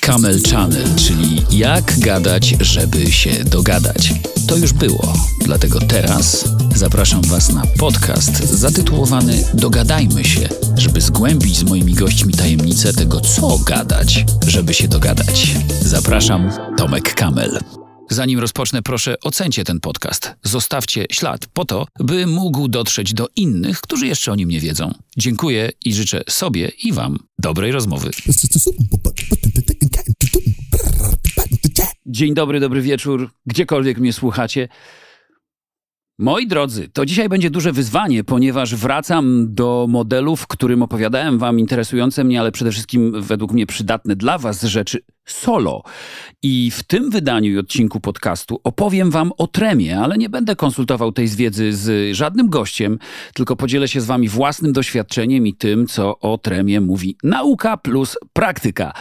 Camel Channel, czyli jak gadać, żeby się dogadać. To już było, dlatego teraz zapraszam Was na podcast zatytułowany Dogadajmy się, żeby zgłębić z moimi gośćmi tajemnicę tego, co gadać, żeby się dogadać. Zapraszam, Tomek Kamel. Zanim rozpocznę, proszę ocencie ten podcast. Zostawcie ślad po to, by mógł dotrzeć do innych, którzy jeszcze o nim nie wiedzą. Dziękuję i życzę sobie i Wam dobrej rozmowy. Dzień dobry, dobry wieczór, gdziekolwiek mnie słuchacie. Moi drodzy, to dzisiaj będzie duże wyzwanie, ponieważ wracam do modelu, w którym opowiadałem wam interesujące mnie, ale przede wszystkim według mnie przydatne dla was rzeczy solo. I w tym wydaniu i odcinku podcastu opowiem wam o tremie, ale nie będę konsultował tej wiedzy z żadnym gościem, tylko podzielę się z wami własnym doświadczeniem i tym, co o tremie mówi nauka plus praktyka.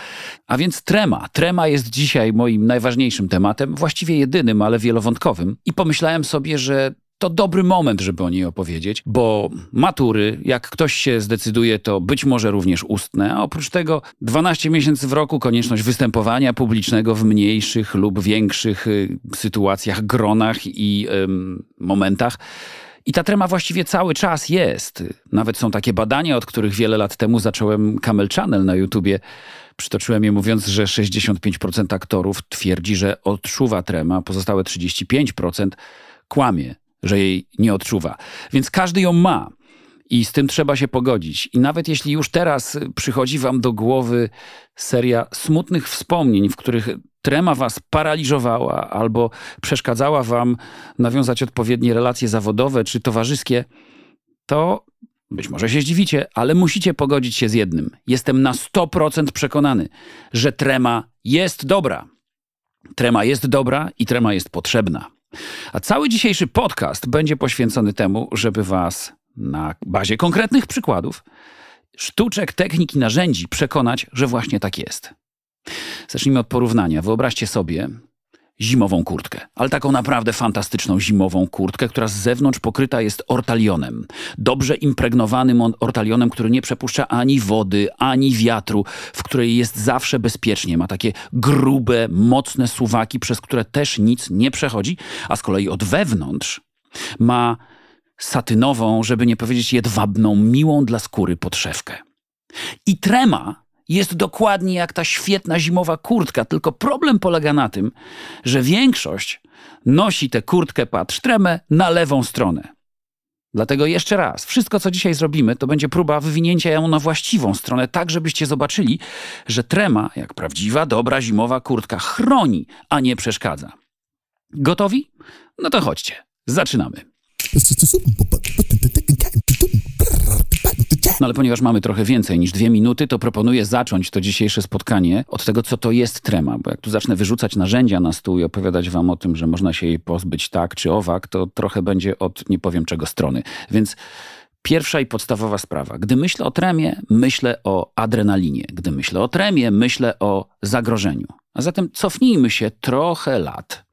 A więc trema. Trema jest dzisiaj moim najważniejszym tematem, właściwie jedynym, ale wielowątkowym. I pomyślałem sobie, że to dobry moment, żeby o niej opowiedzieć, bo matury, jak ktoś się zdecyduje, to być może również ustne, a oprócz tego 12 miesięcy w roku konieczność występowania publicznego w mniejszych lub większych y, sytuacjach, gronach i momentach. I ta trema właściwie cały czas jest. Nawet są takie badania, od których wiele lat temu zacząłem Camel Channel na YouTubie. Przytoczyłem je mówiąc, że 65% aktorów twierdzi, że odczuwa trema, pozostałe 35% kłamie że jej nie odczuwa. Więc każdy ją ma. I z tym trzeba się pogodzić. I nawet jeśli już teraz przychodzi wam do głowy seria smutnych wspomnień, w których trema was paraliżowała albo przeszkadzała wam nawiązać odpowiednie relacje zawodowe czy towarzyskie, to być może się zdziwicie, ale musicie pogodzić się z jednym. Jestem na 100% przekonany, że trema jest dobra. Trema jest dobra i trema jest potrzebna. A cały dzisiejszy podcast będzie poświęcony temu, żeby Was na bazie konkretnych przykładów, sztuczek, technik i narzędzi przekonać, że właśnie tak jest. Zacznijmy od porównania. Wyobraźcie sobie, zimową kurtkę, ale taką naprawdę fantastyczną zimową kurtkę, która z zewnątrz pokryta jest ortalionem. Dobrze impregnowanym ortalionem, który nie przepuszcza ani wody, ani wiatru, w której jest zawsze bezpiecznie. Ma takie grube, mocne suwaki, przez które też nic nie przechodzi, a z kolei od wewnątrz ma satynową, żeby nie powiedzieć jedwabną, miłą dla skóry podszewkę. I trema jest dokładnie jak ta świetna zimowa kurtka, tylko problem polega na tym, że większość nosi tę kurtkę patrz tremę na lewą stronę. Dlatego jeszcze raz, wszystko co dzisiaj zrobimy, to będzie próba wywinięcia ją na właściwą stronę, tak żebyście zobaczyli, że trema, jak prawdziwa, dobra zimowa kurtka, chroni, a nie przeszkadza. Gotowi? No to chodźcie, zaczynamy. No ale ponieważ mamy trochę więcej niż dwie minuty, to proponuję zacząć to dzisiejsze spotkanie od tego, co to jest trema. Bo jak tu zacznę wyrzucać narzędzia na stół i opowiadać wam o tym, że można się jej pozbyć tak czy owak, to trochę będzie od nie powiem czego strony. Więc Pierwsza i podstawowa sprawa. Gdy myślę o tremie, myślę o adrenalinie. Gdy myślę o tremie, myślę o zagrożeniu. A zatem cofnijmy się trochę lat.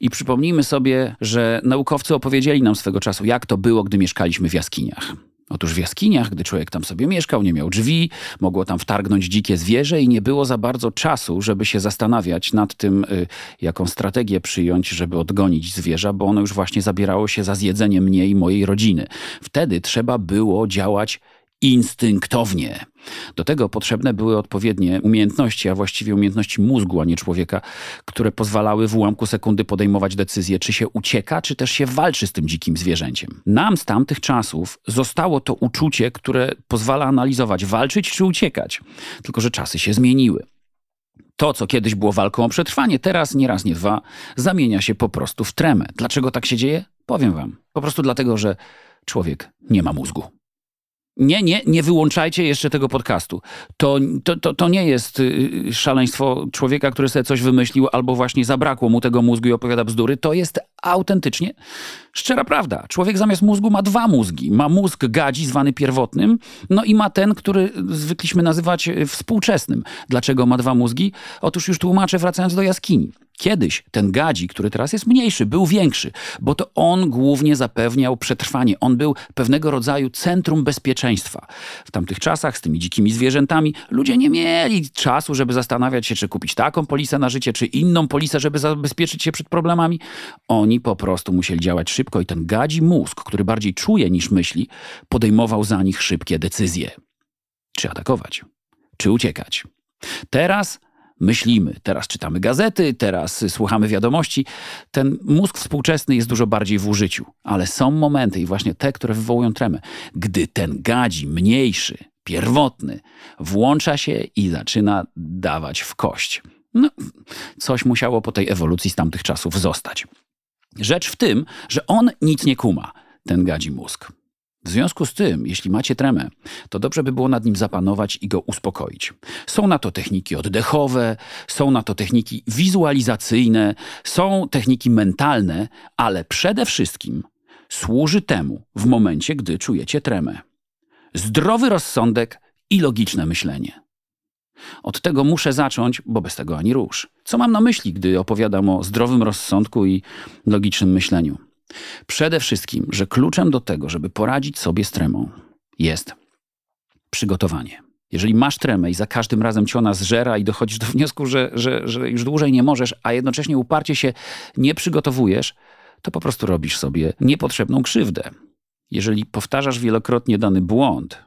I przypomnijmy sobie, że naukowcy opowiedzieli nam swego czasu, jak to było, gdy mieszkaliśmy w jaskiniach. Otóż w jaskiniach, gdy człowiek tam sobie mieszkał, nie miał drzwi, mogło tam wtargnąć dzikie zwierzę i nie było za bardzo czasu, żeby się zastanawiać nad tym, y, jaką strategię przyjąć, żeby odgonić zwierza, bo ono już właśnie zabierało się za zjedzenie mnie i mojej rodziny. Wtedy trzeba było działać instynktownie. Do tego potrzebne były odpowiednie umiejętności, a właściwie umiejętności mózgu, a nie człowieka, które pozwalały w ułamku sekundy podejmować decyzję, czy się ucieka, czy też się walczy z tym dzikim zwierzęciem. Nam z tamtych czasów zostało to uczucie, które pozwala analizować, walczyć czy uciekać. Tylko, że czasy się zmieniły. To, co kiedyś było walką o przetrwanie, teraz nie raz, nie dwa, zamienia się po prostu w tremę. Dlaczego tak się dzieje? Powiem wam. Po prostu dlatego, że człowiek nie ma mózgu. Nie, nie, nie wyłączajcie jeszcze tego podcastu. To, to, to, to nie jest y, szaleństwo człowieka, który sobie coś wymyślił, albo właśnie zabrakło mu tego mózgu i opowiada bzdury. To jest autentycznie szczera prawda. Człowiek zamiast mózgu ma dwa mózgi. Ma mózg gadzi, zwany pierwotnym, no i ma ten, który zwykliśmy nazywać y, współczesnym. Dlaczego ma dwa mózgi? Otóż już tłumaczę, wracając do jaskini. Kiedyś ten gadzi, który teraz jest mniejszy, był większy, bo to on głównie zapewniał przetrwanie. On był pewnego rodzaju centrum bezpieczeństwa. W tamtych czasach z tymi dzikimi zwierzętami ludzie nie mieli czasu, żeby zastanawiać się, czy kupić taką polisę na życie, czy inną polisę, żeby zabezpieczyć się przed problemami. Oni po prostu musieli działać szybko i ten gadzi mózg, który bardziej czuje niż myśli, podejmował za nich szybkie decyzje. Czy atakować, czy uciekać. Teraz myślimy, teraz czytamy gazety, teraz słuchamy wiadomości. Ten mózg współczesny jest dużo bardziej w użyciu, ale są momenty i właśnie te, które wywołują tremę, gdy ten gadzi mniejszy, pierwotny włącza się i zaczyna dawać w kość. No, coś musiało po tej ewolucji z tamtych czasów zostać. Rzecz w tym, że on nic nie kuma, ten gadzi mózg. W związku z tym, jeśli macie tremę, to dobrze by było nad nim zapanować i go uspokoić. Są na to techniki oddechowe, są na to techniki wizualizacyjne, są techniki mentalne, ale przede wszystkim służy temu w momencie, gdy czujecie tremę. Zdrowy rozsądek i logiczne myślenie. Od tego muszę zacząć, bo bez tego ani rusz. Co mam na myśli, gdy opowiadam o zdrowym rozsądku i logicznym myśleniu? Przede wszystkim, że kluczem do tego, żeby poradzić sobie z tremą, jest przygotowanie. Jeżeli masz tremę i za każdym razem cię ona zżera i dochodzisz do wniosku, że, że, że już dłużej nie możesz, a jednocześnie uparcie się nie przygotowujesz, to po prostu robisz sobie niepotrzebną krzywdę. Jeżeli powtarzasz wielokrotnie dany błąd,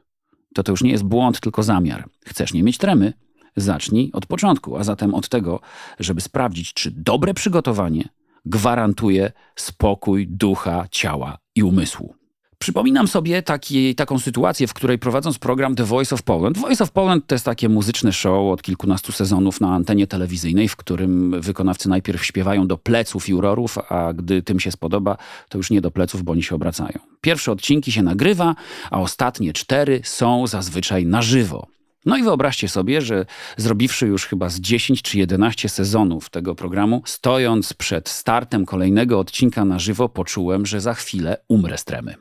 to to już nie jest błąd, tylko zamiar. Chcesz nie mieć tremy? Zacznij od początku, a zatem od tego, żeby sprawdzić, czy dobre przygotowanie gwarantuje spokój ducha, ciała i umysłu. Przypominam sobie taki, taką sytuację, w której prowadząc program The Voice of Poland. Voice of Poland to jest takie muzyczne show od kilkunastu sezonów na antenie telewizyjnej, w którym wykonawcy najpierw śpiewają do pleców jurorów, a gdy tym się spodoba, to już nie do pleców, bo oni się obracają. Pierwsze odcinki się nagrywa, a ostatnie cztery są zazwyczaj na żywo. No i wyobraźcie sobie, że zrobiwszy już chyba z 10 czy 11 sezonów tego programu, stojąc przed startem kolejnego odcinka na żywo, poczułem, że za chwilę umrę z tremy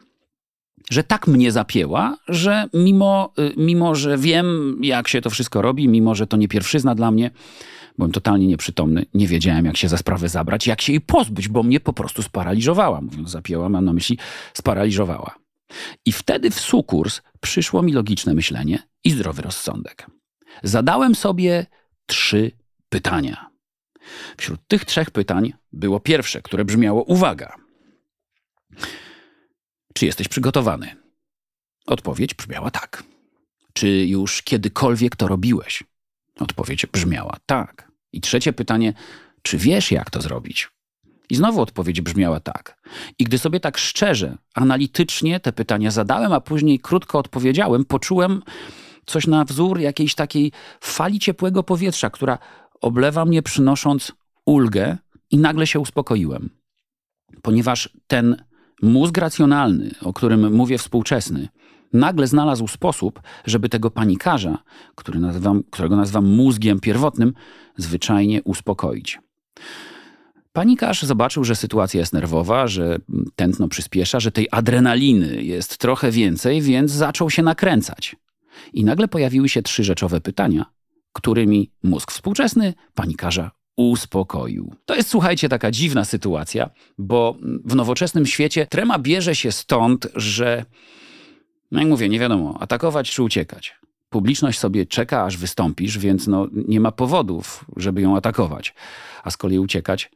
że tak mnie zapięła, że mimo, y, mimo, że wiem, jak się to wszystko robi, mimo, że to nie pierwszyzna dla mnie, byłem totalnie nieprzytomny, nie wiedziałem, jak się za sprawę zabrać, jak się jej pozbyć, bo mnie po prostu sparaliżowała. Mówiąc zapięła, mam na myśli sparaliżowała. I wtedy w sukurs przyszło mi logiczne myślenie i zdrowy rozsądek. Zadałem sobie trzy pytania. Wśród tych trzech pytań było pierwsze, które brzmiało: Uwaga! Czy jesteś przygotowany? Odpowiedź brzmiała tak. Czy już kiedykolwiek to robiłeś? Odpowiedź brzmiała tak. I trzecie pytanie: czy wiesz, jak to zrobić? I znowu odpowiedź brzmiała tak. I gdy sobie tak szczerze, analitycznie te pytania zadałem, a później krótko odpowiedziałem, poczułem coś na wzór jakiejś takiej fali ciepłego powietrza, która oblewa mnie, przynosząc ulgę, i nagle się uspokoiłem. Ponieważ ten mózg racjonalny, o którym mówię współczesny, nagle znalazł sposób, żeby tego panikarza, który nazywam, którego nazywam mózgiem pierwotnym, zwyczajnie uspokoić. Panikarz zobaczył, że sytuacja jest nerwowa, że tętno przyspiesza, że tej adrenaliny jest trochę więcej, więc zaczął się nakręcać. I nagle pojawiły się trzy rzeczowe pytania, którymi mózg współczesny panikarza uspokoił. To jest, słuchajcie, taka dziwna sytuacja, bo w nowoczesnym świecie trema bierze się stąd, że, no jak mówię, nie wiadomo, atakować czy uciekać. Publiczność sobie czeka, aż wystąpisz, więc no, nie ma powodów, żeby ją atakować. A z kolei uciekać,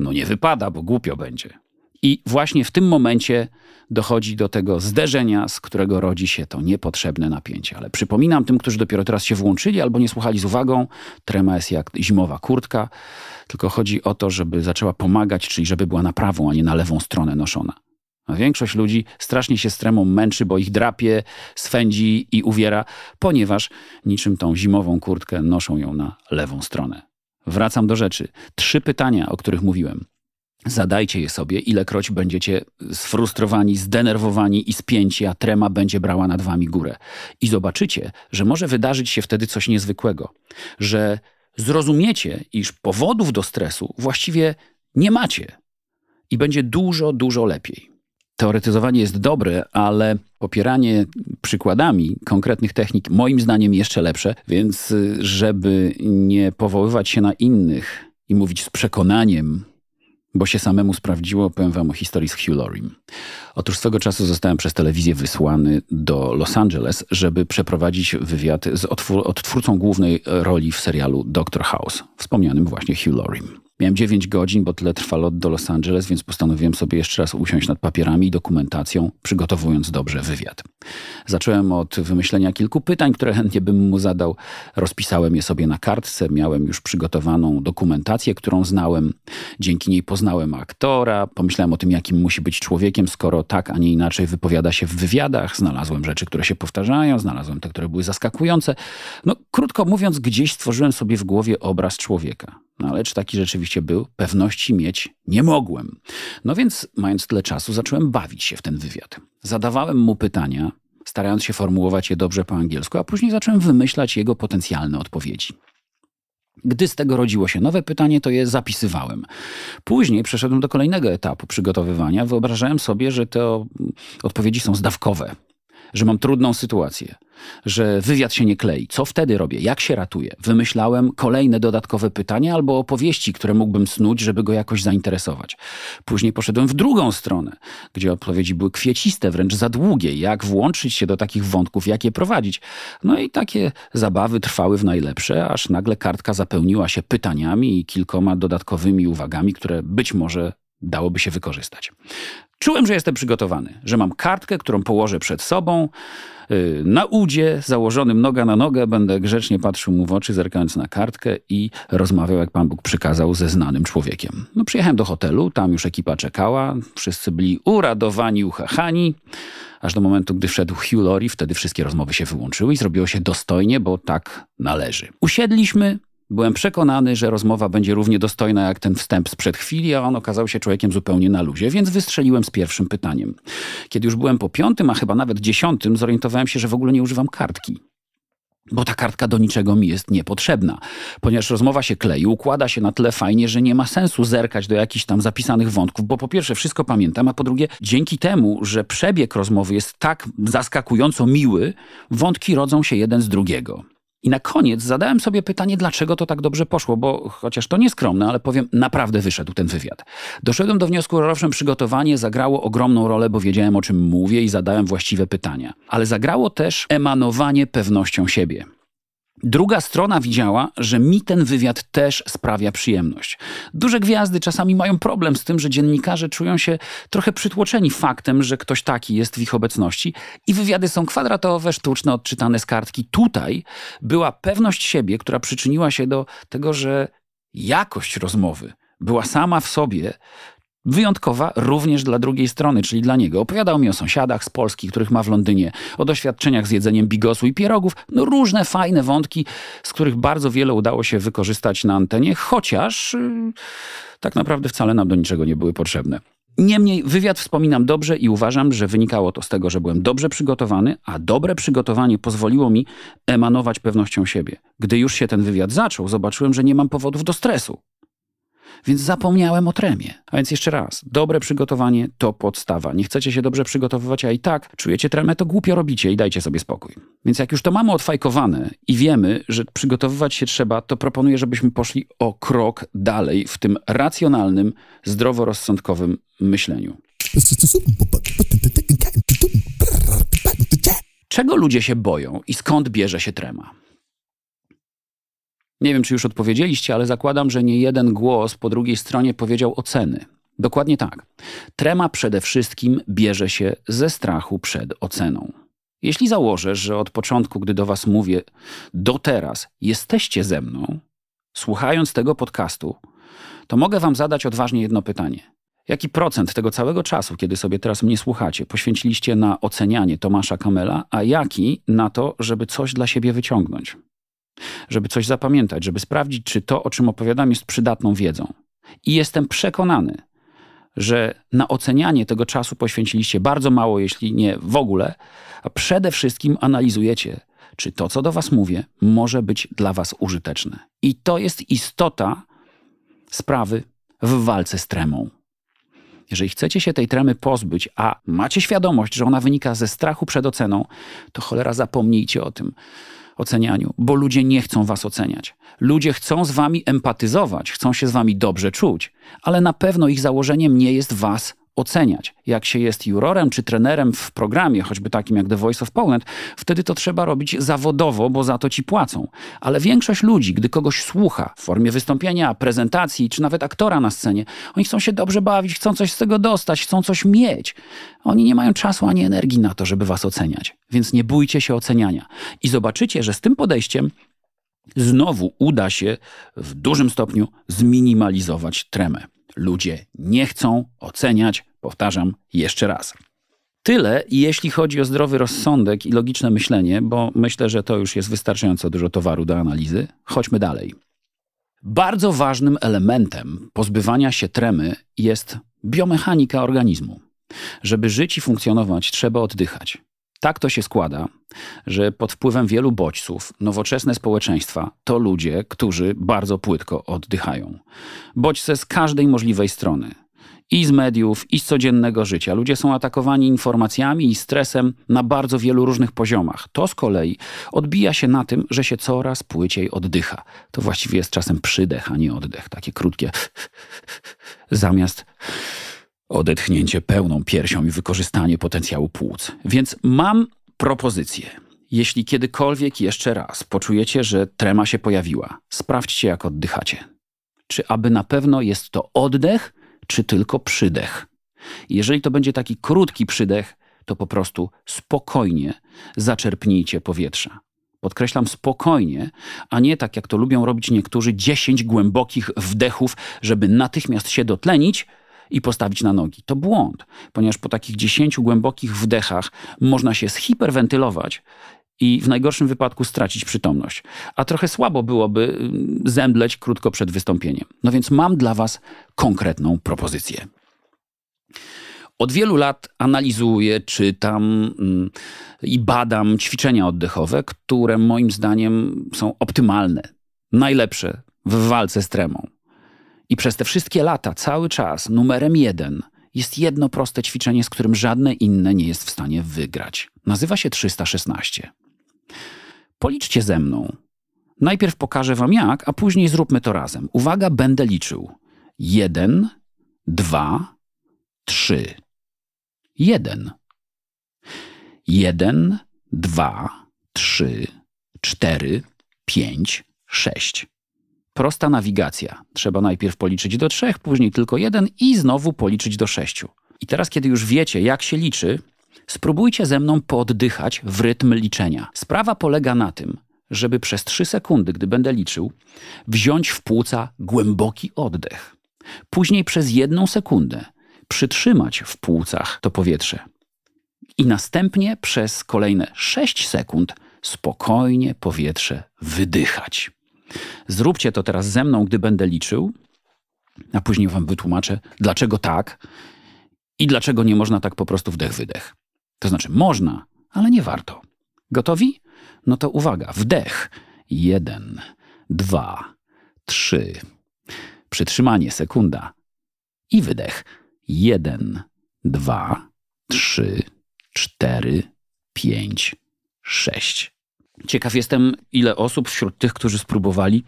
no nie wypada, bo głupio będzie. I właśnie w tym momencie dochodzi do tego zderzenia, z którego rodzi się to niepotrzebne napięcie. Ale przypominam tym, którzy dopiero teraz się włączyli albo nie słuchali z uwagą, trema jest jak zimowa kurtka, tylko chodzi o to, żeby zaczęła pomagać, czyli żeby była na prawą, a nie na lewą stronę noszona. A większość ludzi strasznie się z tremą męczy, bo ich drapie, swędzi i uwiera, ponieważ niczym tą zimową kurtkę noszą ją na lewą stronę. Wracam do rzeczy. Trzy pytania, o których mówiłem. Zadajcie je sobie, ilekroć będziecie sfrustrowani, zdenerwowani i spięci, a trema będzie brała nad wami górę. I zobaczycie, że może wydarzyć się wtedy coś niezwykłego, że zrozumiecie, iż powodów do stresu właściwie nie macie i będzie dużo, dużo lepiej. Teoretyzowanie jest dobre, ale popieranie przykładami konkretnych technik moim zdaniem jeszcze lepsze, więc żeby nie powoływać się na innych i mówić z przekonaniem, bo się samemu sprawdziło, powiem wam o historii z Hugh Laurim. Otóż swego czasu zostałem przez telewizję wysłany do Los Angeles, żeby przeprowadzić wywiad z odtwórcą głównej roli w serialu Doctor House, wspomnianym właśnie Hugh Laurim. Miałem 9 godzin, bo tyle trwa lot do Los Angeles, więc postanowiłem sobie jeszcze raz usiąść nad papierami i dokumentacją, przygotowując dobrze wywiad. Zacząłem od wymyślenia kilku pytań, które chętnie bym mu zadał. Rozpisałem je sobie na kartce, miałem już przygotowaną dokumentację, którą znałem. Dzięki niej poznałem aktora, pomyślałem o tym, jakim musi być człowiekiem, skoro tak, a nie inaczej wypowiada się w wywiadach. Znalazłem rzeczy, które się powtarzają, znalazłem te, które były zaskakujące. No, krótko mówiąc, gdzieś stworzyłem sobie w głowie obraz człowieka. No ale czy taki rzeczywiście był? Pewności mieć nie mogłem. No więc, mając tyle czasu, zacząłem bawić się w ten wywiad. Zadawałem mu pytania, starając się formułować je dobrze po angielsku, a później zacząłem wymyślać jego potencjalne odpowiedzi. Gdy z tego rodziło się nowe pytanie, to je zapisywałem. Później przeszedłem do kolejnego etapu przygotowywania. Wyobrażałem sobie, że te odpowiedzi są zdawkowe, że mam trudną sytuację, że wywiad się nie klei. Co wtedy robię? Jak się ratuję? Wymyślałem kolejne dodatkowe pytania albo opowieści, które mógłbym snuć, żeby go jakoś zainteresować. Później poszedłem w drugą stronę, gdzie odpowiedzi były kwieciste, wręcz za długie. Jak włączyć się do takich wątków, jak je prowadzić? No i takie zabawy trwały w najlepsze, aż nagle kartka zapełniła się pytaniami i kilkoma dodatkowymi uwagami, które być może dałoby się wykorzystać. Czułem, że jestem przygotowany, że mam kartkę, którą położę przed sobą, y, na udzie, założonym noga na nogę, będę grzecznie patrzył mu w oczy, zerkając na kartkę i rozmawiał, jak Pan Bóg przykazał, ze znanym człowiekiem. No, przyjechałem do hotelu, tam już ekipa czekała, wszyscy byli uradowani, uchachani, aż do momentu, gdy wszedł Hugh Laurie, wtedy wszystkie rozmowy się wyłączyły i zrobiło się dostojnie, bo tak należy. Usiedliśmy, Byłem przekonany, że rozmowa będzie równie dostojna jak ten wstęp sprzed chwili, a on okazał się człowiekiem zupełnie na luzie, więc wystrzeliłem z pierwszym pytaniem. Kiedy już byłem po piątym, a chyba nawet dziesiątym, zorientowałem się, że w ogóle nie używam kartki. Bo ta kartka do niczego mi jest niepotrzebna, ponieważ rozmowa się klei, układa się na tyle fajnie, że nie ma sensu zerkać do jakichś tam zapisanych wątków, bo po pierwsze wszystko pamiętam, a po drugie dzięki temu, że przebieg rozmowy jest tak zaskakująco miły, wątki rodzą się jeden z drugiego. I na koniec zadałem sobie pytanie, dlaczego to tak dobrze poszło, bo chociaż to nieskromne, ale powiem, naprawdę wyszedł ten wywiad. Doszedłem do wniosku, że owszem, przygotowanie zagrało ogromną rolę, bo wiedziałem o czym mówię i zadałem właściwe pytania. Ale zagrało też emanowanie pewnością siebie. Druga strona widziała, że mi ten wywiad też sprawia przyjemność. Duże gwiazdy czasami mają problem z tym, że dziennikarze czują się trochę przytłoczeni faktem, że ktoś taki jest w ich obecności i wywiady są kwadratowe, sztuczne, odczytane z kartki. Tutaj była pewność siebie, która przyczyniła się do tego, że jakość rozmowy była sama w sobie Wyjątkowa również dla drugiej strony, czyli dla niego. Opowiadał mi o sąsiadach z Polski, których ma w Londynie, o doświadczeniach z jedzeniem bigosu i pierogów. No różne fajne wątki, z których bardzo wiele udało się wykorzystać na antenie, chociaż yy, tak naprawdę wcale nam do niczego nie były potrzebne. Niemniej wywiad wspominam dobrze i uważam, że wynikało to z tego, że byłem dobrze przygotowany, a dobre przygotowanie pozwoliło mi emanować pewnością siebie. Gdy już się ten wywiad zaczął, zobaczyłem, że nie mam powodów do stresu więc zapomniałem o tremie. A więc jeszcze raz, dobre przygotowanie to podstawa. Nie chcecie się dobrze przygotowywać, a i tak czujecie tremę, to głupio robicie i dajcie sobie spokój. Więc jak już to mamy odfajkowane i wiemy, że przygotowywać się trzeba, to proponuję, żebyśmy poszli o krok dalej w tym racjonalnym, zdroworozsądkowym myśleniu. Czego ludzie się boją i skąd bierze się trema? Nie wiem, czy już odpowiedzieliście, ale zakładam, że nie jeden głos po drugiej stronie powiedział oceny. Dokładnie tak. Trema przede wszystkim bierze się ze strachu przed oceną. Jeśli założę, że od początku, gdy do Was mówię, do teraz jesteście ze mną, słuchając tego podcastu, to mogę Wam zadać odważnie jedno pytanie. Jaki procent tego całego czasu, kiedy sobie teraz mnie słuchacie, poświęciliście na ocenianie Tomasza Kamela, a jaki na to, żeby coś dla siebie wyciągnąć? Żeby coś zapamiętać, żeby sprawdzić, czy to, o czym opowiadam, jest przydatną wiedzą. I jestem przekonany, że na ocenianie tego czasu poświęciliście bardzo mało, jeśli nie w ogóle, a przede wszystkim analizujecie, czy to, co do Was mówię, może być dla Was użyteczne. I to jest istota sprawy w walce z tremą. Jeżeli chcecie się tej tremy pozbyć, a macie świadomość, że ona wynika ze strachu przed oceną, to cholera zapomnijcie o tym ocenianiu, bo ludzie nie chcą was oceniać. Ludzie chcą z wami empatyzować, chcą się z wami dobrze czuć, ale na pewno ich założeniem nie jest was oceniać. Jak się jest jurorem czy trenerem w programie, choćby takim jak The Voice of Poland, wtedy to trzeba robić zawodowo, bo za to ci płacą. Ale większość ludzi, gdy kogoś słucha w formie wystąpienia, prezentacji, czy nawet aktora na scenie, oni chcą się dobrze bawić, chcą coś z tego dostać, chcą coś mieć. Oni nie mają czasu ani energii na to, żeby was oceniać. Więc nie bójcie się oceniania. I zobaczycie, że z tym podejściem znowu uda się w dużym stopniu zminimalizować tremę. Ludzie nie chcą oceniać, powtarzam jeszcze raz. Tyle, jeśli chodzi o zdrowy rozsądek i logiczne myślenie, bo myślę, że to już jest wystarczająco dużo towaru do analizy. Chodźmy dalej. Bardzo ważnym elementem pozbywania się tremy jest biomechanika organizmu. Żeby żyć i funkcjonować, trzeba oddychać. Tak to się składa, że pod wpływem wielu bodźców nowoczesne społeczeństwa to ludzie, którzy bardzo płytko oddychają. Bodźce z każdej możliwej strony. I z mediów, i z codziennego życia. Ludzie są atakowani informacjami i stresem na bardzo wielu różnych poziomach. To z kolei odbija się na tym, że się coraz płyciej oddycha. To właściwie jest czasem przydech, a nie oddech. Takie krótkie zamiast odetchnięcie pełną piersią i wykorzystanie potencjału płuc. Więc mam propozycję. Jeśli kiedykolwiek jeszcze raz poczujecie, że trema się pojawiła, sprawdźcie, jak oddychacie. Czy aby na pewno jest to oddech, czy tylko przydech. Jeżeli to będzie taki krótki przydech, to po prostu spokojnie zaczerpnijcie powietrza. Podkreślam spokojnie, a nie tak jak to lubią robić niektórzy, 10 głębokich wdechów, żeby natychmiast się dotlenić i postawić na nogi. To błąd, ponieważ po takich 10 głębokich wdechach można się zhiperwentylować i w najgorszym wypadku stracić przytomność. A trochę słabo byłoby mm, zemdleć krótko przed wystąpieniem. No więc mam dla Was konkretną propozycję. Od wielu lat analizuję, czytam mm, i badam ćwiczenia oddechowe, które moim zdaniem są optymalne, najlepsze w walce z tremą. I przez te wszystkie lata, cały czas, numerem jeden jest jedno proste ćwiczenie, z którym żadne inne nie jest w stanie wygrać. Nazywa się 316. Policzcie ze mną. Najpierw pokażę wam jak, a później zróbmy to razem. Uwaga, będę liczył. Jeden, dwa, trzy. Jeden. Jeden, dwa, trzy, cztery, pięć, sześć. Prosta nawigacja. Trzeba najpierw policzyć do trzech, później tylko jeden i znowu policzyć do sześciu. I teraz, kiedy już wiecie, jak się liczy, spróbujcie ze mną pooddychać w rytm liczenia. Sprawa polega na tym, żeby przez trzy sekundy, gdy będę liczył, wziąć w płuca głęboki oddech. Później przez jedną sekundę przytrzymać w płucach to powietrze. I następnie przez kolejne 6 sekund spokojnie powietrze wydychać. Zróbcie to teraz ze mną, gdy będę liczył, a później wam wytłumaczę, dlaczego tak i dlaczego nie można tak po prostu wdech-wydech. To znaczy, można, ale nie warto. Gotowi? No to uwaga, wdech. Jeden, dwa, trzy. Przytrzymanie, sekunda. I wydech. Jeden, dwa, trzy, cztery, pięć, sześć. Ciekaw jestem, ile osób wśród tych, którzy spróbowali,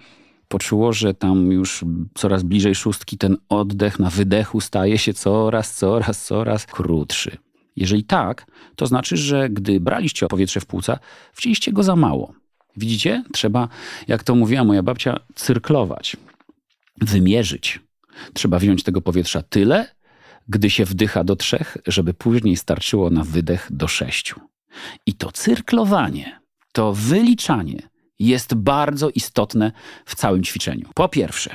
poczuło, że tam już coraz bliżej szóstki ten oddech na wydechu staje się coraz, coraz, coraz krótszy. Jeżeli tak, to znaczy, że gdy braliście powietrze w płuca, wcięliście go za mało. Widzicie? Trzeba, jak to mówiła moja babcia, cyrklować, wymierzyć. Trzeba wziąć tego powietrza tyle, gdy się wdycha do trzech, żeby później starczyło na wydech do sześciu. I to cyrklowanie to wyliczanie jest bardzo istotne w całym ćwiczeniu. Po pierwsze,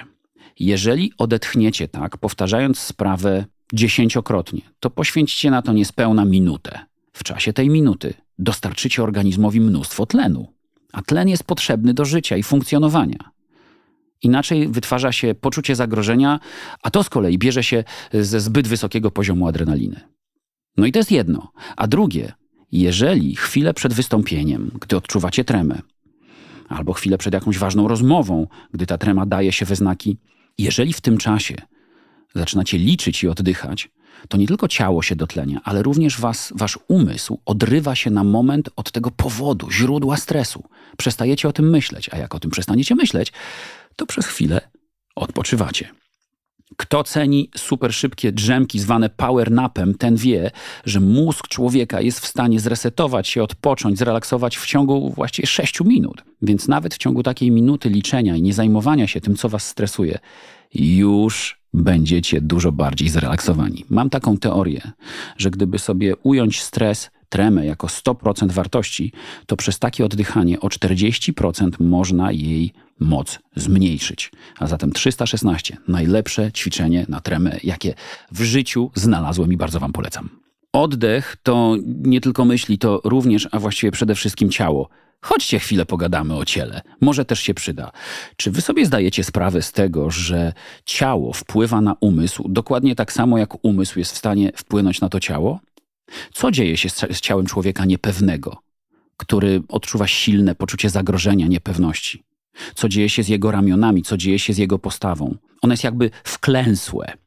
jeżeli odetchniecie tak, powtarzając sprawę dziesięciokrotnie, to poświęćcie na to niespełna minutę. W czasie tej minuty dostarczycie organizmowi mnóstwo tlenu, a tlen jest potrzebny do życia i funkcjonowania. Inaczej wytwarza się poczucie zagrożenia, a to z kolei bierze się ze zbyt wysokiego poziomu adrenaliny. No i to jest jedno. A drugie, jeżeli chwilę przed wystąpieniem, gdy odczuwacie tremę, albo chwilę przed jakąś ważną rozmową, gdy ta trema daje się we znaki, jeżeli w tym czasie zaczynacie liczyć i oddychać, to nie tylko ciało się dotlenia, ale również was, wasz umysł odrywa się na moment od tego powodu, źródła stresu. Przestajecie o tym myśleć, a jak o tym przestaniecie myśleć, to przez chwilę odpoczywacie. Kto ceni super szybkie drzemki zwane power napem, ten wie, że mózg człowieka jest w stanie zresetować się, odpocząć, zrelaksować w ciągu właściwie 6 minut. Więc nawet w ciągu takiej minuty liczenia i nie zajmowania się tym, co was stresuje, już będziecie dużo bardziej zrelaksowani. Mam taką teorię, że gdyby sobie ująć stres, tremę jako 100% wartości, to przez takie oddychanie o 40% można jej moc zmniejszyć. A zatem 316 najlepsze ćwiczenie na tremę, jakie w życiu znalazłem i bardzo Wam polecam. Oddech to nie tylko myśli, to również, a właściwie przede wszystkim ciało. Chodźcie chwilę pogadamy o ciele. Może też się przyda. Czy wy sobie zdajecie sprawę z tego, że ciało wpływa na umysł dokładnie tak samo, jak umysł jest w stanie wpłynąć na to ciało? Co dzieje się z, ciałem człowieka niepewnego, który odczuwa silne poczucie zagrożenia, niepewności? Co dzieje się z jego ramionami, co dzieje się z jego postawą? One jest jakby wklęsłe.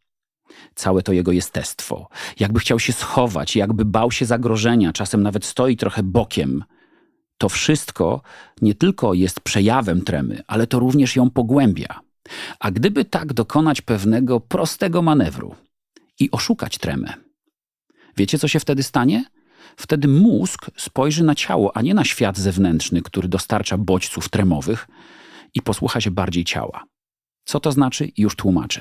Całe to jego jestestwo. Jakby chciał się schować, jakby bał się zagrożenia, czasem nawet stoi trochę bokiem. To wszystko nie tylko jest przejawem tremy, ale to również ją pogłębia. A gdyby tak dokonać pewnego prostego manewru i oszukać tremę, wiecie co się wtedy stanie? Wtedy mózg spojrzy na ciało, a nie na świat zewnętrzny, który dostarcza bodźców tremowych i posłucha się bardziej ciała. Co to znaczy? Już tłumaczę.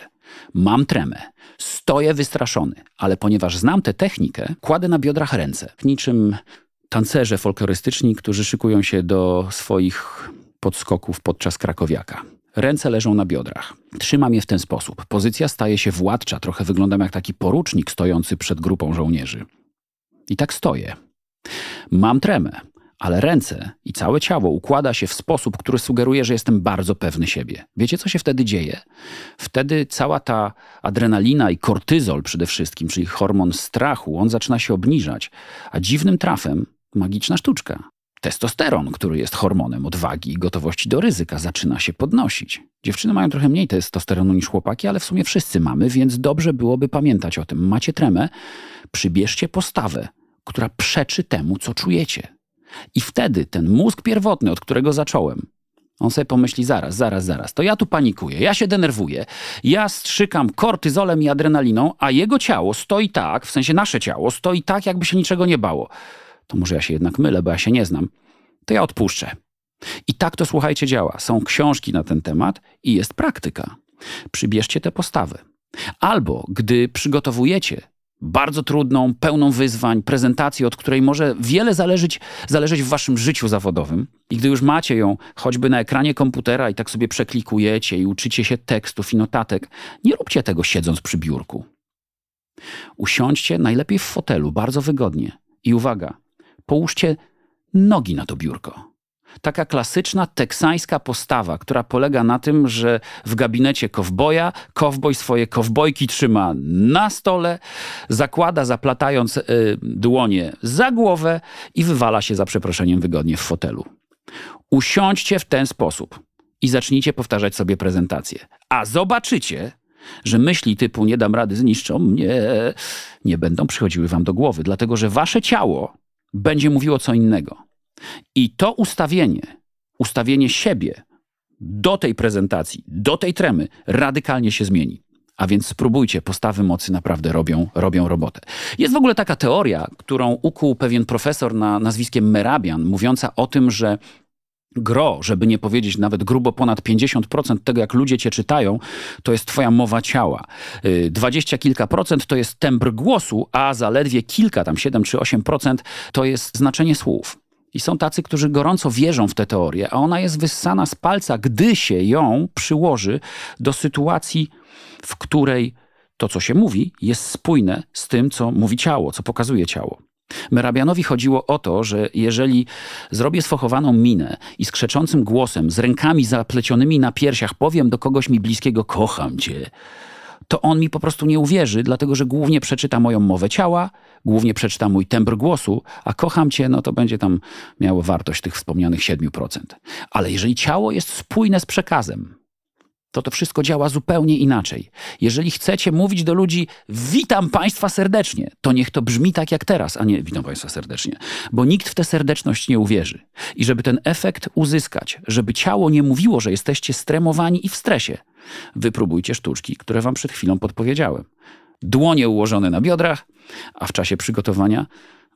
Mam tremę, stoję wystraszony, ale ponieważ znam tę technikę, kładę na biodrach ręce, niczym tancerze folklorystyczni, którzy szykują się do swoich podskoków podczas krakowiaka. Ręce leżą na biodrach. Trzymam je w ten sposób. Pozycja staje się władcza, trochę wyglądam jak taki porucznik stojący przed grupą żołnierzy. I tak stoję. Mam tremę, ale ręce i całe ciało układa się w sposób, który sugeruje, że jestem bardzo pewny siebie. Wiecie, co się wtedy dzieje? Wtedy cała ta adrenalina i kortyzol przede wszystkim, czyli hormon strachu, on zaczyna się obniżać, a dziwnym trafem magiczna sztuczka. Testosteron, który jest hormonem odwagi i gotowości do ryzyka, zaczyna się podnosić. Dziewczyny mają trochę mniej testosteronu niż chłopaki, ale w sumie wszyscy mamy, więc dobrze byłoby pamiętać o tym. Macie tremę, przybierzcie postawę, która przeczy temu, co czujecie. I wtedy ten mózg pierwotny, od którego zacząłem, on sobie pomyśli, zaraz, zaraz, zaraz, to ja tu panikuję, ja się denerwuję, ja strzykam kortyzolem i adrenaliną, a jego ciało stoi tak, w sensie nasze ciało, stoi tak, jakby się niczego nie bało. To może ja się jednak mylę, bo ja się nie znam. To ja odpuszczę. I tak to, słuchajcie, działa. Są książki na ten temat i jest praktyka. Przybierzcie te postawy. Albo gdy przygotowujecie bardzo trudną, pełną wyzwań, prezentację, od której może wiele zależeć, zależeć w waszym życiu zawodowym. I gdy już macie ją choćby na ekranie komputera i tak sobie przeklikujecie i uczycie się tekstów i notatek, nie róbcie tego siedząc przy biurku. Usiądźcie najlepiej w fotelu, bardzo wygodnie. I uwaga, połóżcie nogi na to biurko. Taka klasyczna teksańska postawa, która polega na tym, że w gabinecie kowboja kowboj swoje kowbojki trzyma na stole, zakłada zaplatając y, dłonie za głowę i wywala się za przeproszeniem wygodnie w fotelu. Usiądźcie w ten sposób i zacznijcie powtarzać sobie prezentację. A zobaczycie, że myśli typu nie dam rady, zniszczą mnie, nie będą przychodziły wam do głowy, dlatego że wasze ciało będzie mówiło co innego. I to ustawienie, ustawienie siebie do tej prezentacji, do tej tremy radykalnie się zmieni. A więc spróbujcie, postawy mocy naprawdę robią, robią robotę. Jest w ogóle taka teoria, którą ukuł pewien profesor na nazwiskiem Merabian, mówiąca o tym, że gro, żeby nie powiedzieć nawet grubo ponad 50% tego, jak ludzie cię czytają, to jest twoja mowa ciała. Y, dwadzieścia kilka procent to jest tembr głosu, a zaledwie kilka, tam 7 czy 8% to jest znaczenie słów. I są tacy, którzy gorąco wierzą w tę teorię, a ona jest wyssana z palca, gdy się ją przyłoży do sytuacji, w której to, co się mówi, jest spójne z tym, co mówi ciało, co pokazuje ciało. Merabianowi chodziło o to, że jeżeli zrobię sfochowaną minę i z krzeczącym głosem, z rękami zaplecionymi na piersiach powiem do kogoś mi bliskiego kocham cię, to on mi po prostu nie uwierzy, dlatego że głównie przeczyta moją mowę ciała, głównie przeczyta mój tembr głosu, a kocham cię, no to będzie tam miało wartość tych wspomnianych 7%. Ale jeżeli ciało jest spójne z przekazem, to to wszystko działa zupełnie inaczej. Jeżeli chcecie mówić do ludzi, witam Państwa serdecznie, to niech to brzmi tak jak teraz, a nie witam Państwa serdecznie, bo nikt w tę serdeczność nie uwierzy. I żeby ten efekt uzyskać, żeby ciało nie mówiło, że jesteście stremowani i w stresie, wypróbujcie sztuczki, które Wam przed chwilą podpowiedziałem. Dłonie ułożone na biodrach, a w czasie przygotowania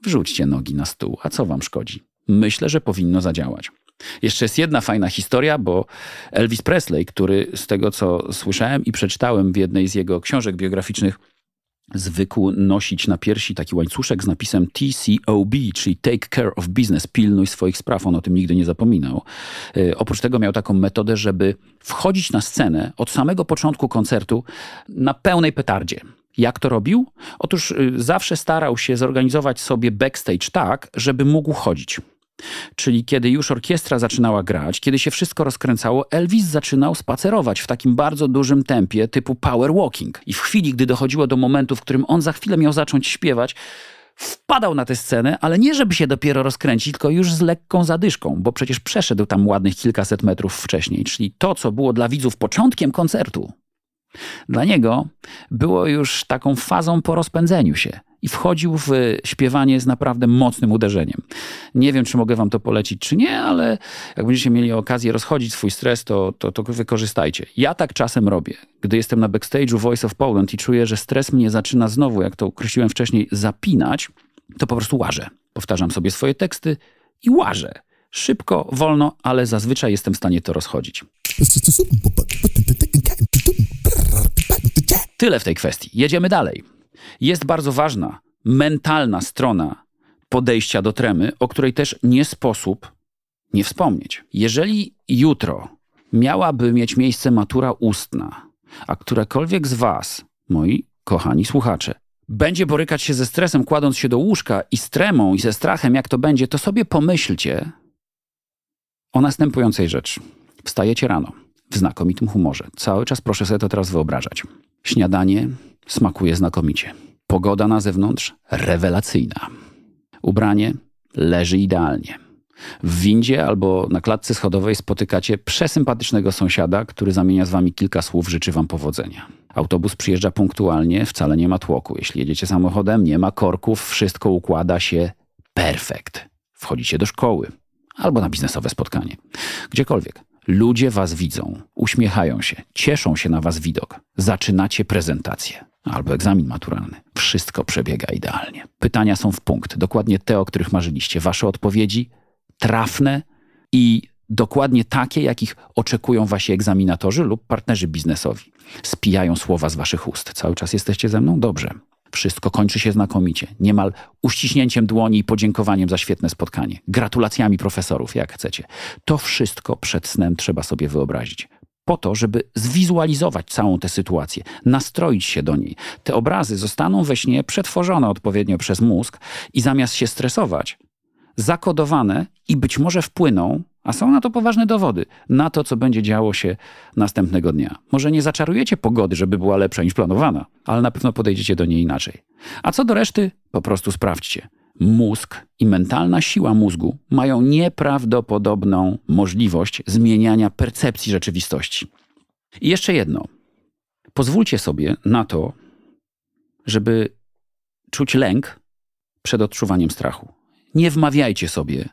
wrzućcie nogi na stół. A co Wam szkodzi? Myślę, że powinno zadziałać. Jeszcze jest jedna fajna historia, bo Elvis Presley, który z tego co słyszałem i przeczytałem w jednej z jego książek biograficznych, zwykł nosić na piersi taki łańcuszek z napisem TCOB, czyli Take Care of Business, pilnuj swoich spraw. On o tym nigdy nie zapominał. Yy, oprócz tego miał taką metodę, żeby wchodzić na scenę od samego początku koncertu na pełnej petardzie. Jak to robił? Otóż yy, zawsze starał się zorganizować sobie backstage tak, żeby mógł chodzić. Czyli kiedy już orkiestra zaczynała grać, kiedy się wszystko rozkręcało, Elvis zaczynał spacerować w takim bardzo dużym tempie typu power walking. I w chwili, gdy dochodziło do momentu, w którym on za chwilę miał zacząć śpiewać, wpadał na tę scenę, ale nie żeby się dopiero rozkręcić, tylko już z lekką zadyszką, bo przecież przeszedł tam ładnych kilkaset metrów wcześniej. Czyli to, co było dla widzów początkiem koncertu, dla niego było już taką fazą po rozpędzeniu się i wchodził w śpiewanie z naprawdę mocnym uderzeniem. Nie wiem, czy mogę wam to polecić, czy nie, ale jak będziecie mieli okazję rozchodzić swój stres, to, to, to wykorzystajcie. Ja tak czasem robię. Gdy jestem na backstage'u Voice of Poland i czuję, że stres mnie zaczyna znowu, jak to określiłem wcześniej, zapinać, to po prostu łażę. Powtarzam sobie swoje teksty i łażę. Szybko, wolno, ale zazwyczaj jestem w stanie to rozchodzić. Tyle w tej kwestii. Jedziemy dalej. Jest bardzo ważna mentalna strona podejścia do tremy, o której też nie sposób nie wspomnieć. Jeżeli jutro miałaby mieć miejsce matura ustna, a którekolwiek z Was, moi kochani słuchacze, będzie borykać się ze stresem, kładąc się do łóżka i z tremą i ze strachem, jak to będzie, to sobie pomyślcie o następującej rzeczy. Wstajecie rano w znakomitym humorze. Cały czas proszę sobie to teraz wyobrażać. Śniadanie smakuje znakomicie. Pogoda na zewnątrz rewelacyjna. Ubranie leży idealnie. W windzie albo na klatce schodowej spotykacie przesympatycznego sąsiada, który zamienia z wami kilka słów, życzy wam powodzenia. Autobus przyjeżdża punktualnie, wcale nie ma tłoku. Jeśli jedziecie samochodem, nie ma korków, wszystko układa się perfekt. Wchodzicie do szkoły albo na biznesowe spotkanie. Gdziekolwiek. Ludzie was widzą, uśmiechają się, cieszą się na was widok. Zaczynacie prezentację albo egzamin maturalny. Wszystko przebiega idealnie. Pytania są w punkt, dokładnie te, o których marzyliście. Wasze odpowiedzi trafne i dokładnie takie, jakich oczekują wasi egzaminatorzy lub partnerzy biznesowi. Spijają słowa z waszych ust. Cały czas jesteście ze mną? Dobrze. Wszystko kończy się znakomicie. Niemal uściśnięciem dłoni i podziękowaniem za świetne spotkanie. Gratulacjami profesorów, jak chcecie. To wszystko przed snem trzeba sobie wyobrazić po to, żeby zwizualizować całą tę sytuację, nastroić się do niej. Te obrazy zostaną we śnie przetworzone odpowiednio przez mózg i zamiast się stresować, zakodowane i być może wpłyną, a są na to poważne dowody, na to, co będzie działo się następnego dnia. Może nie zaczarujecie pogody, żeby była lepsza niż planowana, ale na pewno podejdziecie do niej inaczej. A co do reszty, po prostu sprawdźcie mózg i mentalna siła mózgu mają nieprawdopodobną możliwość zmieniania percepcji rzeczywistości. I jeszcze jedno. Pozwólcie sobie na to, żeby czuć lęk przed odczuwaniem strachu. Nie wmawiajcie sobie,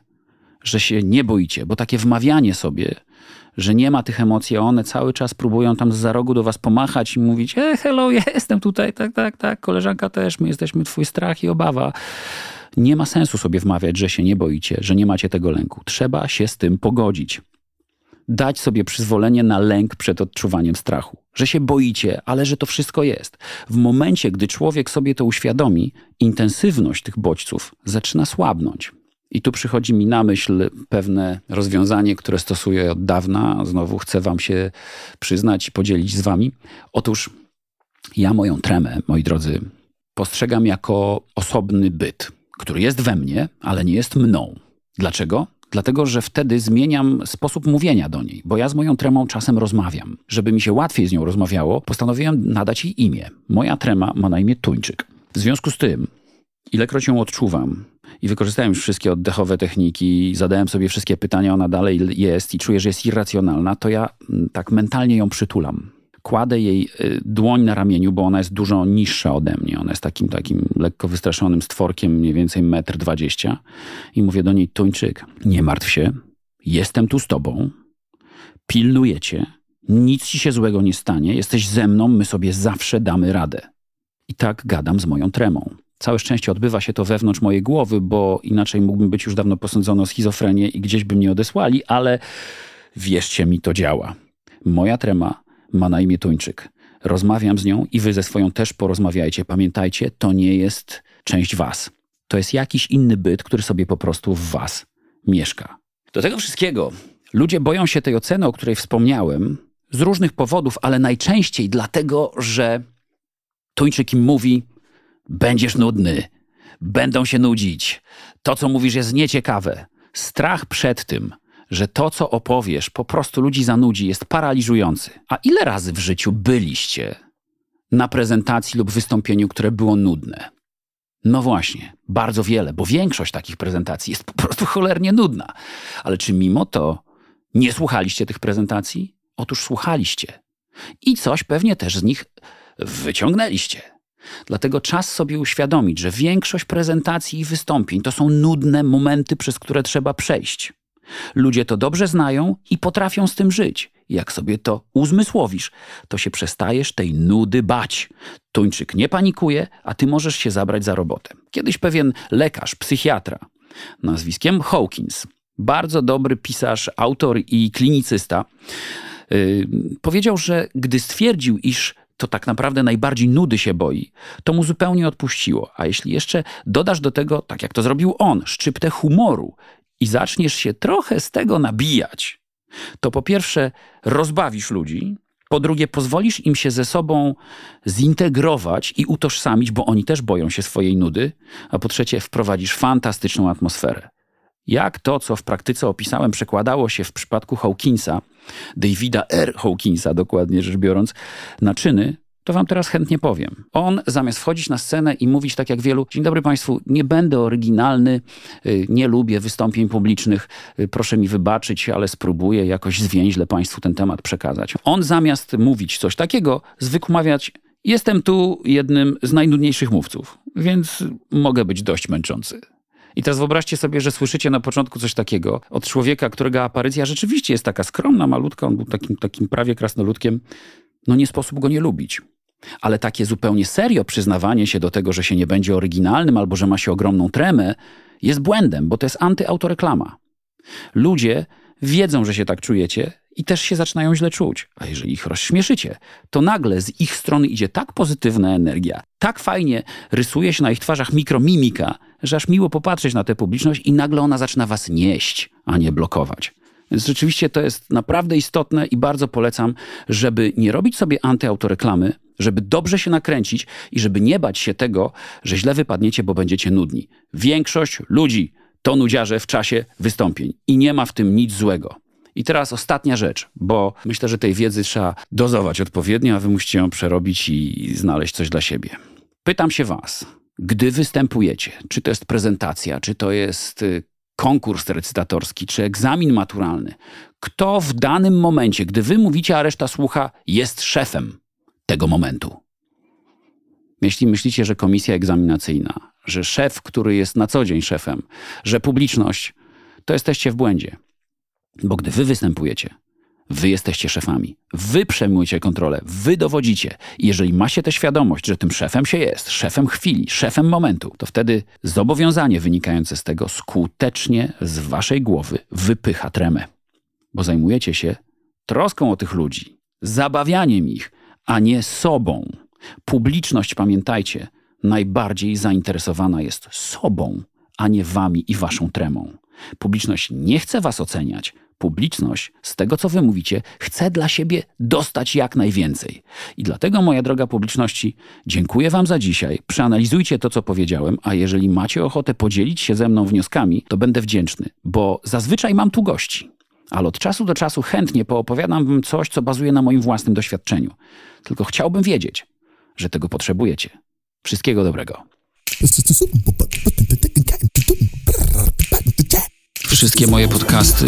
że się nie boicie, bo takie wmawianie sobie, że nie ma tych emocji, a one cały czas próbują tam z za rogu do was pomachać i mówić: e, hello, ja jestem tutaj, tak, tak, tak, koleżanka też, my jesteśmy twój strach i obawa nie ma sensu sobie wmawiać, że się nie boicie, że nie macie tego lęku. Trzeba się z tym pogodzić. Dać sobie przyzwolenie na lęk przed odczuwaniem strachu. Że się boicie, ale że to wszystko jest. W momencie, gdy człowiek sobie to uświadomi, intensywność tych bodźców zaczyna słabnąć. I tu przychodzi mi na myśl pewne rozwiązanie, które stosuję od dawna. Znowu chcę Wam się przyznać i podzielić z Wami. Otóż ja moją tremę, moi drodzy, postrzegam jako osobny byt który jest we mnie, ale nie jest mną. Dlaczego? Dlatego, że wtedy zmieniam sposób mówienia do niej, bo ja z moją tremą czasem rozmawiam. Żeby mi się łatwiej z nią rozmawiało, postanowiłem nadać jej imię. Moja trema ma na imię Tuńczyk. W związku z tym ilekroć ją odczuwam i wykorzystałem już wszystkie oddechowe techniki, zadałem sobie wszystkie pytania, ona dalej jest i czuję, że jest irracjonalna, to ja mm, tak mentalnie ją przytulam. Kładę jej y, dłoń na ramieniu, bo ona jest dużo niższa ode mnie. Ona jest takim, takim lekko wystraszonym stworkiem, mniej więcej metr dwadzieścia. I mówię do niej, Tuńczyk, nie martw się, jestem tu z tobą, pilnuję cię, nic ci się złego nie stanie, jesteś ze mną, my sobie zawsze damy radę. I tak gadam z moją tremą. Całe szczęście odbywa się to wewnątrz mojej głowy, bo inaczej mógłbym być już dawno posądzony o schizofrenię i gdzieś by mnie odesłali, ale wierzcie mi, to działa. Moja trema ma na imię Tuńczyk. Rozmawiam z nią i wy ze swoją też porozmawiajcie. Pamiętajcie, to nie jest część was. To jest jakiś inny byt, który sobie po prostu w was mieszka. Do tego wszystkiego ludzie boją się tej oceny, o której wspomniałem, z różnych powodów, ale najczęściej dlatego, że Tuńczyk im mówi: Będziesz nudny, będą się nudzić, to co mówisz jest nieciekawe. Strach przed tym, że to, co opowiesz, po prostu ludzi zanudzi, jest paraliżujący. A ile razy w życiu byliście na prezentacji lub wystąpieniu, które było nudne? No właśnie, bardzo wiele, bo większość takich prezentacji jest po prostu cholernie nudna. Ale czy mimo to nie słuchaliście tych prezentacji? Otóż słuchaliście. I coś pewnie też z nich wyciągnęliście. Dlatego czas sobie uświadomić, że większość prezentacji i wystąpień to są nudne momenty, przez które trzeba przejść. Ludzie to dobrze znają i potrafią z tym żyć. Jak sobie to uzmysłowisz, to się przestajesz tej nudy bać. Tuńczyk nie panikuje, a ty możesz się zabrać za robotę. Kiedyś pewien lekarz, psychiatra, nazwiskiem Hawkins, bardzo dobry pisarz, autor i klinicysta, yy, powiedział, że gdy stwierdził, iż to tak naprawdę najbardziej nudy się boi, to mu zupełnie odpuściło. A jeśli jeszcze dodasz do tego, tak jak to zrobił on, szczyptę humoru i zaczniesz się trochę z tego nabijać, to po pierwsze rozbawisz ludzi, po drugie pozwolisz im się ze sobą zintegrować i utożsamić, bo oni też boją się swojej nudy, a po trzecie wprowadzisz fantastyczną atmosferę. Jak to, co w praktyce opisałem, przekładało się w przypadku Hawkinsa, Davida R. Hawkinsa dokładnie rzecz biorąc, na czyny, to wam teraz chętnie powiem. On zamiast wchodzić na scenę i mówić tak jak wielu, dzień dobry państwu, nie będę oryginalny, y, nie lubię wystąpień publicznych, y, proszę mi wybaczyć, ale spróbuję jakoś zwięźle państwu ten temat przekazać. On zamiast mówić coś takiego, zwykł mawiać, jestem tu jednym z najnudniejszych mówców, więc mogę być dość męczący. I teraz wyobraźcie sobie, że słyszycie na początku coś takiego od człowieka, którego aparycja rzeczywiście jest taka skromna, malutka, on był takim, takim prawie krasnoludkiem. No nie sposób go nie lubić. Ale takie zupełnie serio przyznawanie się do tego, że się nie będzie oryginalnym albo że ma się ogromną tremę, jest błędem, bo to jest antyautoreklama. Ludzie wiedzą, że się tak czujecie i też się zaczynają źle czuć. A jeżeli ich rozśmieszycie, to nagle z ich strony idzie tak pozytywna energia, tak fajnie rysuje się na ich twarzach mikromimika, że aż miło popatrzeć na tę publiczność i nagle ona zaczyna was nieść, a nie blokować. Rzeczywiście to jest naprawdę istotne i bardzo polecam, żeby nie robić sobie antyautoreklamy, żeby dobrze się nakręcić i żeby nie bać się tego, że źle wypadniecie, bo będziecie nudni. Większość ludzi to nudziarze w czasie wystąpień i nie ma w tym nic złego. I teraz ostatnia rzecz, bo myślę, że tej wiedzy trzeba dozować odpowiednio, a wy musicie ją przerobić i znaleźć coś dla siebie. Pytam się was, gdy występujecie, czy to jest prezentacja, czy to jest y, konkurs recytatorski, czy egzamin maturalny, kto w danym momencie, gdy wy mówicie, a reszta słucha, jest szefem tego momentu? Jeśli myślicie, że komisja egzaminacyjna, że szef, który jest na co dzień szefem, że publiczność, to jesteście w błędzie. Bo gdy wy występujecie, wy jesteście szefami. Wy przejmujecie kontrolę, wy dowodzicie. I jeżeli ma się tę świadomość, że tym szefem się jest, szefem chwili, szefem momentu, to wtedy zobowiązanie wynikające z tego skutecznie z waszej głowy wypycha tremę. Bo zajmujecie się troską o tych ludzi, zabawianiem ich, a nie sobą. Publiczność, pamiętajcie, najbardziej zainteresowana jest sobą, a nie wami i waszą tremą. Publiczność nie chce was oceniać. Publiczność z tego, co wy mówicie, chce dla siebie dostać jak najwięcej. I dlatego, moja droga publiczności, dziękuję wam za dzisiaj. Przeanalizujcie to, co powiedziałem, a jeżeli macie ochotę podzielić się ze mną wnioskami, to będę wdzięczny, bo zazwyczaj mam tu gości. Ale od czasu do czasu chętnie poopowiadam wam coś, co bazuje na moim własnym doświadczeniu. Tylko chciałbym wiedzieć, że tego potrzebujecie. Wszystkiego dobrego. Wszystkie moje podcasty,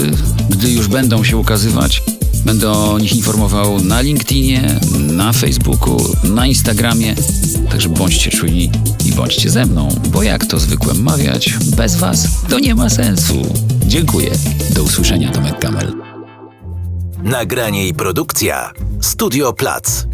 gdy już będą się ukazywać, będę o nich informował na LinkedInie, na Facebooku, na Instagramie. Także bądźcie czujni i bądźcie ze mną, bo jak to zwykłem mawiać, bez Was to nie ma sensu. Dziękuję. Do usłyszenia, Tomek Kamel. Nagranie i produkcja Studio Plac.